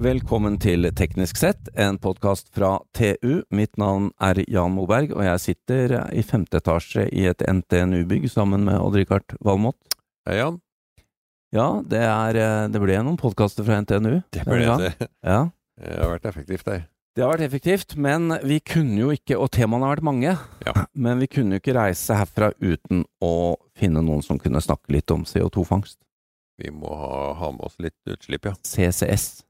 Velkommen til Teknisk sett, en podkast fra TU. Mitt navn er Jan Moberg, og jeg sitter i femte etasje i et NTNU-bygg sammen med Odd-Rikard Valmot. Hei, Jan. Ja, det, er, eh, det ble noen podkaster fra NTNU. Det ble det. Ja, Det har vært effektivt det. det har vært effektivt, men vi kunne jo ikke, og temaene har vært mange, Ja. men vi kunne jo ikke reise herfra uten å finne noen som kunne snakke litt om CO2-fangst. Vi må ha, ha med oss litt utslipp, ja. CCS.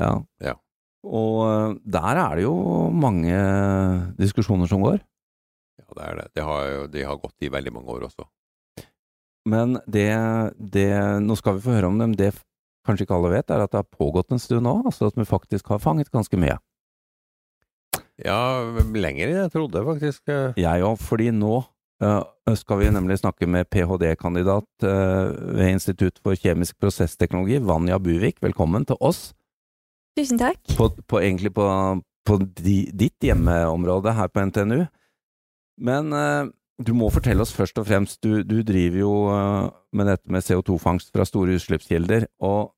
Ja. Ja. Og eh, der er det jo mange diskusjoner som går. Ja, det er det. Det har, de har gått i veldig mange år også. Men det, det Nå skal vi få høre om det, men det kanskje ikke alle vet, er at det har pågått en stund nå. Altså at vi faktisk har fanget ganske mye. Ja, lenger enn jeg trodde, faktisk. Jeg òg, fordi nå eh, skal vi nemlig snakke med ph.d.-kandidat eh, ved Institutt for kjemisk prosessteknologi, Vanja Buvik. Velkommen til oss. Tusen takk. På, på, egentlig på, på di, ditt hjemmeområde her på NTNU. Men eh, du må fortelle oss først og fremst, du, du driver jo eh, med dette med CO2-fangst fra store utslippskilder, og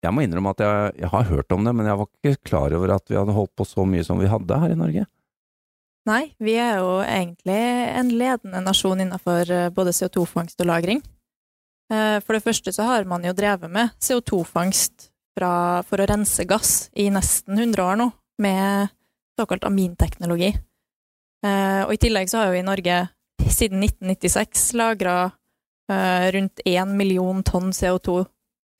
jeg må innrømme at jeg, jeg har hørt om det, men jeg var ikke klar over at vi hadde holdt på så mye som vi hadde her i Norge. Nei, vi er jo egentlig en ledende nasjon innenfor eh, både CO2-fangst og -lagring. Eh, For det første så har man jo drevet med CO2-fangst fra- for å rense gass i nesten 100 år nå, med såkalt aminteknologi. Eh, Og i tillegg så har jo vi i Norge siden 1996 lagra rundt 1 million tonn CO2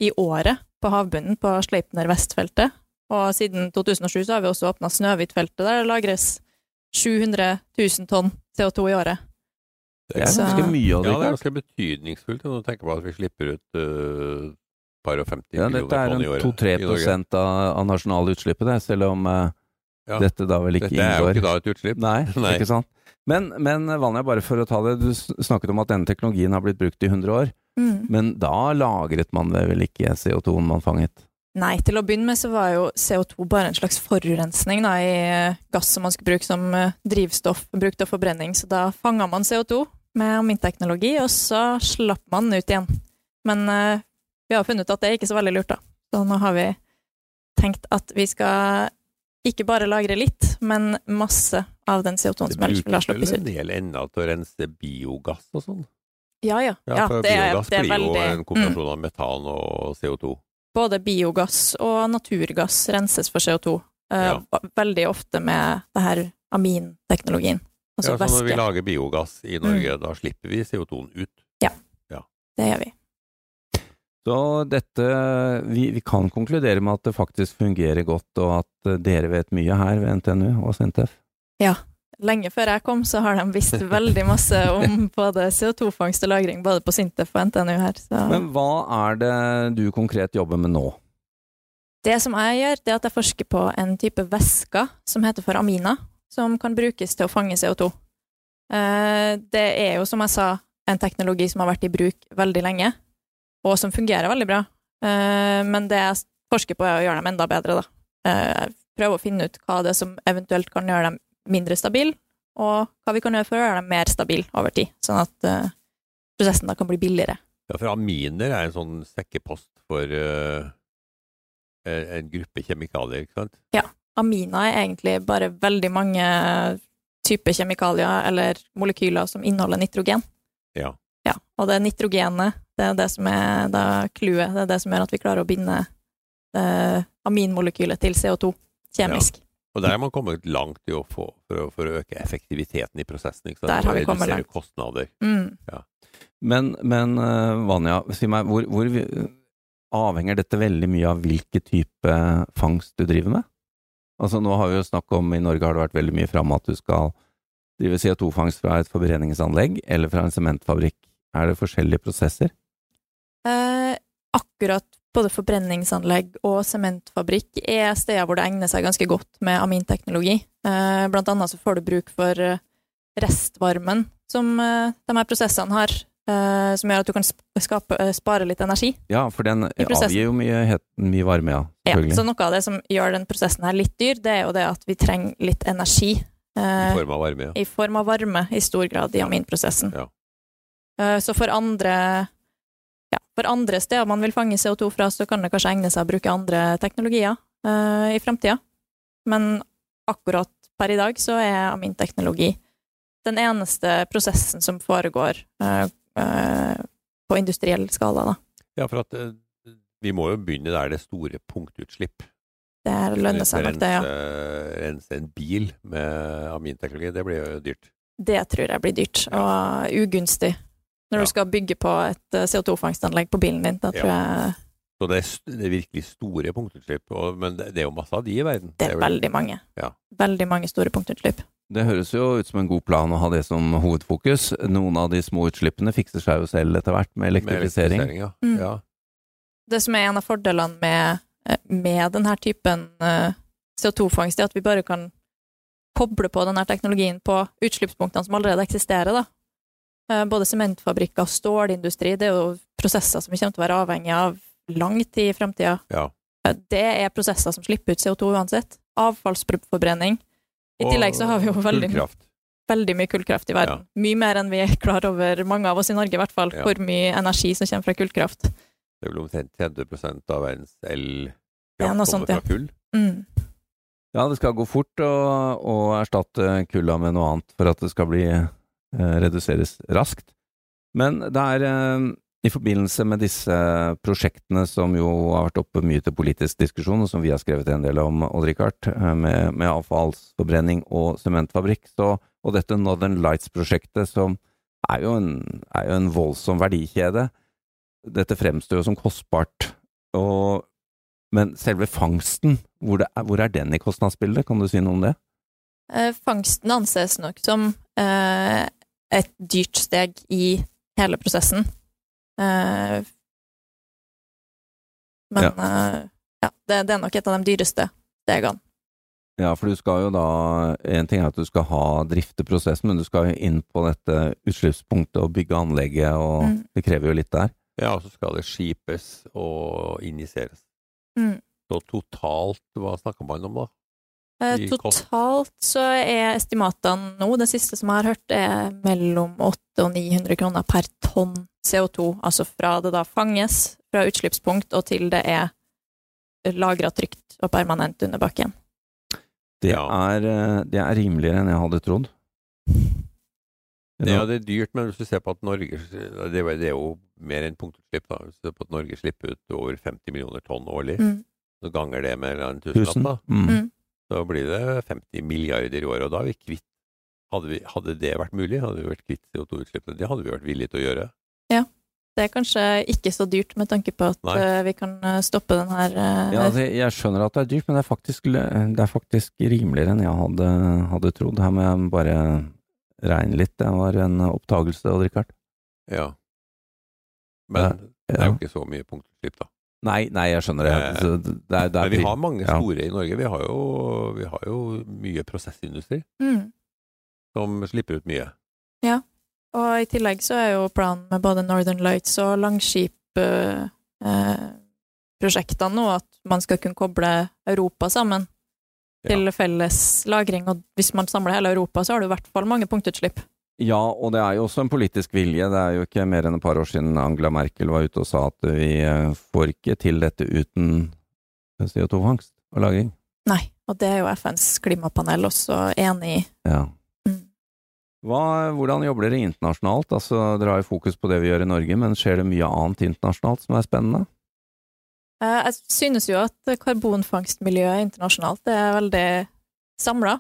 i året på havbunnen på Sleipner Vestfeltet. Og siden 2007 så har vi også åpna Snøhvitfeltet, der det lagres 700 000 tonn CO2 i året. Det er ganske mye av det. Ja, det er Rikard. ganske betydningsfullt når du tenker på at vi slipper ut uh, par og 50 Ja, millioner er tonn i året. 2-3 i Norge. prosent av, av nasjonale utslippet, det, selv om uh, Ja. dette da vel ikke Dette er jo ikke da et utslipp. Nei, Nei. ikke sant. Men, men Vanja, bare for å ta det, du snakket om at denne teknologien har blitt brukt i 100 år, Mm. men da lagret man vel ikke CO2-en man fanget? Nei, til å begynne med så var jo CO2 bare en slags forurensning da, i eh, gass som man skulle bruke som eh, drivstoff, brukt av forbrenning, så da fanga man CO2 med aminteknologi, og så slapp man den ut igjen. Men vi har funnet ut at det er ikke så veldig lurt, da. Så nå har vi tenkt at vi skal ikke bare lagre litt, men masse av den CO2-en Det som ellers ville ha brukes vel en del ennå til å rense biogass og sånn. Ja, ja. Ja, ja for det, biogass det blir jo en en mm. kombinasjon av metan og CO2. både biogass og naturgass renses for CO2. eh, Ja. Veldig ofte med det her aminteknologien. Altså ja, så når vi lager biogass i Norge, da slipper vi CO2-en ut. Ja. Det gjør vi. Så dette vi, vi kan konkludere med at det faktisk fungerer godt, og at eh, dere vet mye her ved NTNU og SINTEF. Ja. Lenge før jeg kom, så har de visst veldig masse om både CO2-fangst og -lagring, både på Sintef og NTNU her. Så. Men hva er det du konkret jobber med nå? Det som jeg gjør, det er at jeg forsker på en type væsker som heter for amina, som kan brukes til å fange CO2. Eh, Det er jo, som jeg sa, en teknologi som har vært i bruk veldig lenge, og som fungerer veldig bra. Eh, Men det jeg forsker på, er å gjøre dem enda bedre, da. Eh, Prøve å finne ut hva det er som eventuelt kan gjøre dem mindre stabile, og hva vi kan gjøre for å gjøre dem mer stabile over tid, sånn at eh, prosessen da kan bli billigere. Ja, for aminer er en sånn sekkepost for en en gruppe kjemikalier, ikke sant? Ja. Aminer er egentlig bare veldig mange typer kjemikalier eller molekyler som inneholder nitrogen. Ja. Ja, og det nitrogenet, det er det som er da clouet, det er det som gjør at vi klarer å binde eh, aminmolekylet til CO2 kjemisk. Og der har man kommet langt i å få, for, å, for å øke effektiviteten i prosessen, ikke sant? Der har vi kommet redusere langt. kostnader. Mm. Men, men eh, Vanja, si meg, hvor, hvor vi- avhenger dette veldig mye av hvilken type fangst du driver med? Altså Nå har vi jo snakket om, i Norge har det vært veldig mye framme at du skal drive CO2-fangst fra et forbrenningsanlegg eller fra en sementfabrikk. Er det forskjellige prosesser? Eh, akkurat både forbrenningsanlegg og sementfabrikk er steder hvor det egner seg ganske godt med aminteknologi. Eh, blant annet så får du bruk for eh, restvarmen som eh, de her prosessene har, eh, som gjør at du kan skape, eh, spare litt energi. Ja, for den avgir jo mye, mye varme, ja. Ja, så noe av det som gjør den prosessen her litt dyr, det er jo det at vi trenger litt energi. I form av varme, ja. i form av varme i stor grad i aminprosessen. Ja. Eh, Så for andre ja, for andre steder man vil fange CO2 fra, så kan det kanskje egne seg å bruke andre teknologier. eh, i framtida. Men akkurat per i dag så er aminteknologi den eneste prosessen som foregår eh, på industriell skala, da. Ja, for at vi må jo begynne der det store punktutslipp. Det er lønner seg nok, det, ja. Rense en bil med aminteknologi, det blir jo dyrt. Det tror jeg blir dyrt, og ugunstig. Når Ja. du skal bygge på et eh, CO2-fangstanlegg på bilen din, da tror jeg Så det er, det er virkelig store punktutslipp, og, men det, det er jo masse av de i verden. det er vel- veldig mange. Ja. Veldig mange store punktutslipp. Det høres jo ut som en god plan å ha det som hovedfokus. Noen av de små utslippene fikser seg jo selv etter hvert med med elektrifisering. ja. Mm. ja. Det som er en av fordelene med, eh, med denne typen eh, CO2-fangst, er at vi bare kan koble på denne teknologien på utslippspunktene som allerede eksisterer. Da. Eh, Både sementfabrikker og stålindustri, det er jo prosesser som vi kommer til å være avhengig av lang tid i framtida. Ja. Det er prosesser som slipper ut CO2 uansett. Avfallsforbrenning. I tillegg så har vi jo veldig, veldig mye kullkraft i verden. Mye mer enn vi er klar over, mange av oss i Norge i hvert fall, Ja. hvor mye energi som kommer fra kullkraft. Det er vel omtrent 30 av verdens elkraft Ja, kommer fra kull. Mm. Ja, det skal gå fort å, å erstatte kulla med noe annet for at det skal bli eh, reduseres raskt. Men det er eh, i forbindelse med disse prosjektene som jo har vært oppe mye til politisk diskusjon, og som vi har skrevet en del om, Odd-Rikard, eh, med, med avfallsforbrenning og sementfabrikk, så, og dette Northern Lights-prosjektet som er jo, en, er jo en voldsom verdikjede. Dette fremstår jo som kostbart, og, men selve fangsten, hvor, er, hvor er den i kostnadsbildet? Kan du si noe om det? Eh, Fangsten anses nok som eh, et dyrt steg i hele prosessen. Uh, men Ja. uh, ja, det, det er nok et av de dyreste stegene. Ja, for du skal jo da En ting er at du skal ha drifte prosessen, men du skal jo inn på dette utslippspunktet og bygge anlegget, og Mm. det krever jo litt der. Ja, og så skal det skipes og injiseres. Mm. Så totalt, hva snakker man om da? Eh, Totalt så er estimatene nå, det siste som jeg har hørt, er mellom 800 og 900 kroner per tonn CO2. Altså fra det da fanges fra utslippspunkt og til det er lagra trygt og permanent under bakken. Det, er, eh, det er rimeligere enn jeg hadde trodd. Ja, det er dyrt, men hvis du ser på at Norge Det er jo- er mer enn punktutslipp, da. Hvis du ser på at Norge slipper ut over 50 millioner tonn årlig, Mm. så ganger det med en Tusen. tusenlapp, da. Mm. Så blir det 50 milliarder i året, og da er vi kvitt Hadde, vi, hadde det vært mulig, hadde vi vært kvitt CO2-utslippene. Det hadde vi vært villige til å gjøre. Ja. Det er kanskje ikke så dyrt med tanke på at Nei. eh, vi kan eh, stoppe den her eh, Ja, altså, jeg skjønner at det er dyrt, men det er faktisk, det er faktisk rimeligere enn jeg hadde, hadde trodd. Her må jeg bare regne litt. Det var en oppdagelse, Odd-Rikard. Ja. Men det er jo ikke så mye punktutslipp, da. Nei, nei, jeg skjønner det. Eh, Så det er, det er Men vi har mange ja. i Norge. Vi har jo, vi har jo mye prosessindustri mm. som slipper ut mye. Ja, Og i tillegg så er jo planen med både Northern Lights og Langskip-prosjektene nå at man skal kunne koble Europa sammen til felles lagring. Og hvis man samler hele Europa, så har du i hvert fall mange punktutslipp. Ja, og det er jo også en politisk vilje. Det er jo ikke mer enn et par år siden Angela Merkel var ute og sa at vi eh, får ikke til dette uten CO2-fangst og -lagring. Nei, og det er jo FNs klimapanel også enig i. Ja. Mm. Hva, hvordan jobber dere internasjonalt? Altså, dere har jo fokus på det vi gjør i Norge, men skjer det mye annet internasjonalt som er spennende? Eh, Jeg synes jo at karbonfangstmiljøet internasjonalt er veldig samla.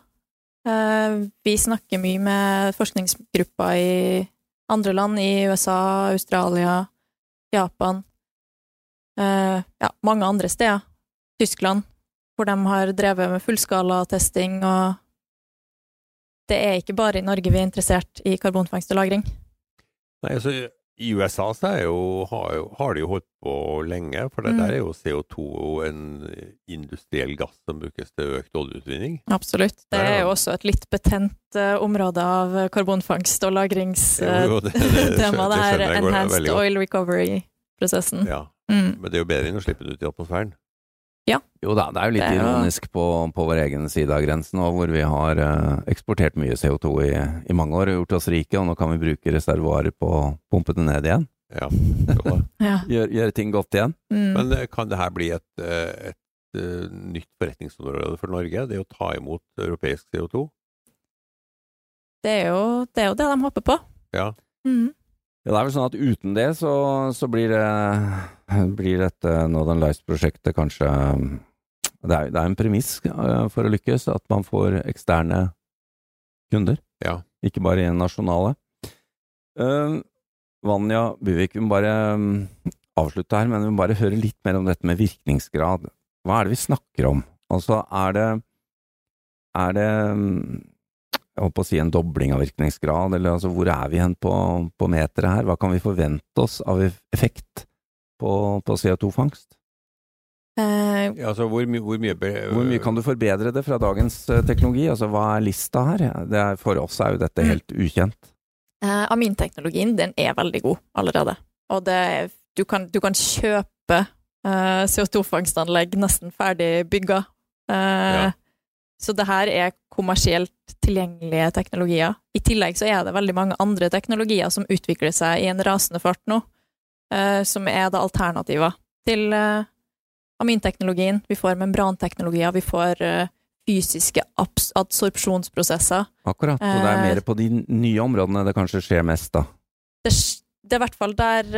Vi snakker mye med forskningsgrupper i andre land, i USA, Australia, Japan, eh, ja, mange andre steder. Tyskland, hvor de har drevet med fullskalatesting, og det er ikke bare i Norge vi er interessert i karbonfangst og -lagring. Nei, altså, I USA så jo, har, har de jo holdt på lenge, for det Mm. der er jo CO2 en industriell gass som brukes til økt oljeutvinning. Absolutt. Det er jo også et litt betent uh, område av karbonfangst og lagrings... eh, Jo, jo, det, det, det, her enhanced oil recovery-prosessen. Ja, Mm. men det er jo bedre enn å slippe det ut i atmosfæren. Jo da, det er jo litt er ironisk på, på vår egen side av grensen, og hvor vi har eh, eksportert mye CO2 i, i mange år og gjort oss rike, og nå kan vi bruke reservoarer på å pumpe det ned igjen. Ja. Ja. Gjøre gjør ting godt igjen. Mm. Men eh, kan det her bli et, et, et eh, nytt forretningsområde for Norge. Det er å ta imot europeisk CO2. Det er jo det, er jo det de håper på. Ja. Mhm. Ja, det er vel sånn at uten det så, så blir, det, blir dette Northern Lights-prosjektet kanskje det er, det er en premiss for å lykkes, at man får eksterne kunder, Ja. ikke bare nasjonale. Uh, Vanja Buvik, vi må bare um, avslutte her, men vi må bare høre litt mer om dette med virkningsgrad. Hva er det vi snakker om? Altså, er det Er det um, jeg holdt på å si en dobling av virkningsgrad, eller altså hvor er vi hen på, på meteret her? Hva kan vi forvente oss av effekt på, på CO2-fangst? Eh, altså hvor, my hvor mye Hvor mye kan du forbedre det fra dagens eh, teknologi? Altså hva er lista her? Det er, for oss er jo dette helt ukjent. Eh, aminteknologien den er veldig god allerede. Og det, du, kan, du kan kjøpe eh, CO2-fangstanlegg nesten ferdig bygga. Eh, Ja. Så det her er kommersielt tilgjengelige teknologier. I tillegg så er det veldig mange andre teknologier som utvikler seg i en rasende fart nå, eh, som er da alternativer til eh, aminteknologien. Vi får membranteknologier, vi får eh, fysiske adsorpsjonsprosesser. Akkurat. Og det er mer på de nye områdene det kanskje skjer mest, da. det, det er i hvert fall der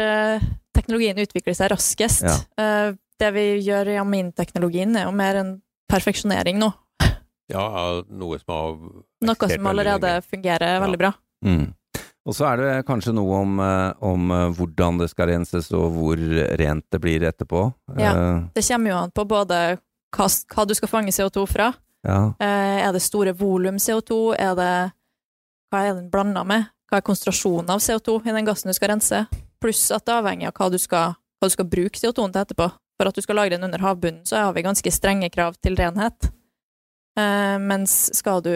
teknologien utvikler seg raskest. Ja. Det vi gjør i aminteknologien, er jo mer en perfeksjonering nå. Ja, noe som har Noe som allerede fungerer Ja. veldig bra. Mm. Og så er det kanskje noe om, eh, om eh, hvordan det skal renses, og hvor rent det blir etterpå. Ja. Eh, Det kommer jo an på både hva, hva du skal fange CO2 fra. ja. Eh, er det store volum CO2? Er det, hva er den blanda med? Hva er konsentrasjonen av CO2 i den gassen du skal rense? Pluss at det avhenger av hva du skal, hva du skal bruke CO2-en til etterpå. For at du skal lagre den under havbunnen, så har vi ganske strenge krav til renhet. Eh, mens skal du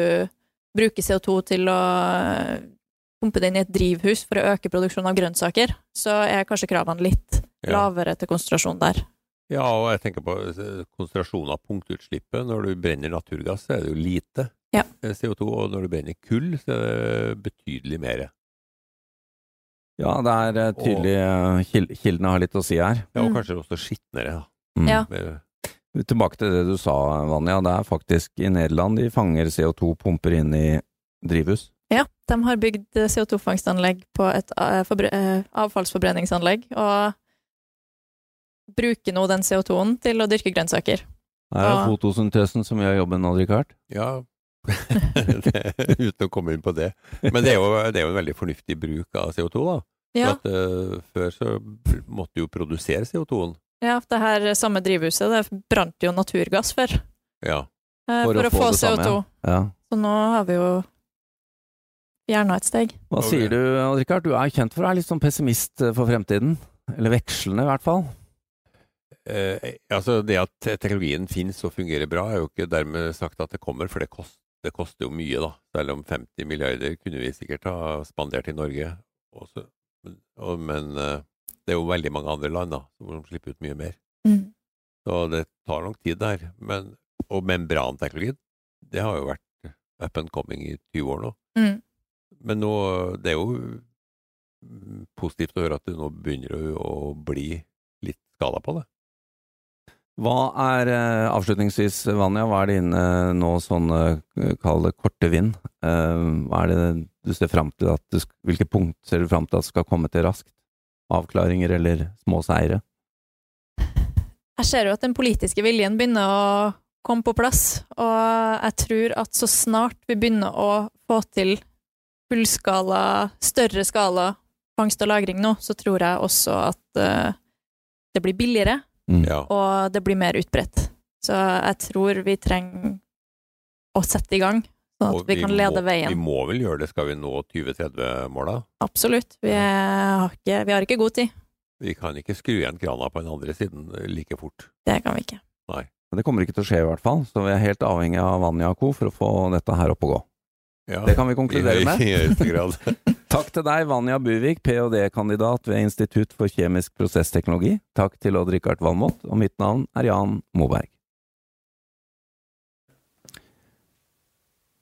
bruke CO2 til å eh, pumpe det inn i et drivhus for å øke produksjonen av grønnsaker, så er kanskje kravene litt Ja. lavere til konsentrasjon der. Ja, og jeg tenker på eh, konsentrasjonen av punktutslippet. Når du brenner naturgass, så er det jo lite Ja. eh, CO2, og når du brenner kull, så er det betydelig mer. ja, det er tydelig Kildene har litt å si her. Ja, og Mm. kanskje også skitnere. Da. Mm. Ja. Tilbake til det du sa, Vanja. Det er faktisk i Nederland de fanger CO2, pumper inn i drivhus. Ja, de har bygd CO2-fangstanlegg på et eh, eh, avfallsforbrenningsanlegg, og bruker nå den CO2-en til å dyrke grønnsaker. Det er jo fotosyntesen som gjør jobben Richard. ja, uten å komme inn på det. Men det er, jo, det er jo en veldig fornuftig bruk av CO2, da. Ja, For at, uh, før så måtte du jo produsere CO2-en. Ja det her samme drivhuset, det brant jo naturgass før, Ja. eh, For for, å å få få det samme, CO2. Ja. Så nå har vi jo fjerna et steg. Hva okay. sier du, Richard? Du er kjent for å være litt sånn pessimist eh, for fremtiden. Eller vekslende, i hvert fall. Eh, altså Det at teknologien finnes og fungerer bra, er jo ikke dermed sagt at det kommer, for det, koster, det koster jo mye, da. Selv om 50 milliarder kunne vi sikkert ha spandert i Norge. Også. Men, og, men eh, det er jo veldig mange andre land da, som slipper ut mye mer. Mm. Så det tar nok tid der. Men, og membranteknologien, det har jo vært up and coming i 20 år nå. Mm. Men nå, det er jo positivt å høre at det nå begynner å, bli litt skala på det. Hva er, eh, avslutningsvis, Vanja, hva er dine nå sånne, eh, kall det korte vind? Eh, Hva er det du ser fram til at du, Hvilke punkt ser du fram til at skal komme til raskt? Avklaringer eller små seire? Jeg ser jo at den politiske viljen begynner å komme på plass, og jeg tror at så snart vi begynner å få til fullskala, større skala fangst og lagring nå, så tror jeg også at uh, det blir billigere, Mm. Ja. og det blir mer utbredt. Så jeg tror vi trenger å sette i gang, sånn at vi kan lede må, veien. Vi må vel gjøre det, skal vi nå 2030-måla? Absolutt. Vi, er, har ikke, vi har ikke god tid. Vi kan ikke skru igjen krana på den andre siden like fort. Det kan vi ikke. Men Det kommer ikke til å skje, i hvert fall. Så vi er helt avhengig av Vanja og co. for å få dette her opp og gå. Ja, Det kan vi konkludere med. i høyeste grad. Takk til deg, Vanja Buvik, ph.d.-kandidat ved Institutt for kjemisk prosessteknologi. Takk til Odd-Rikard Valmot, og mitt navn er Jan Moberg.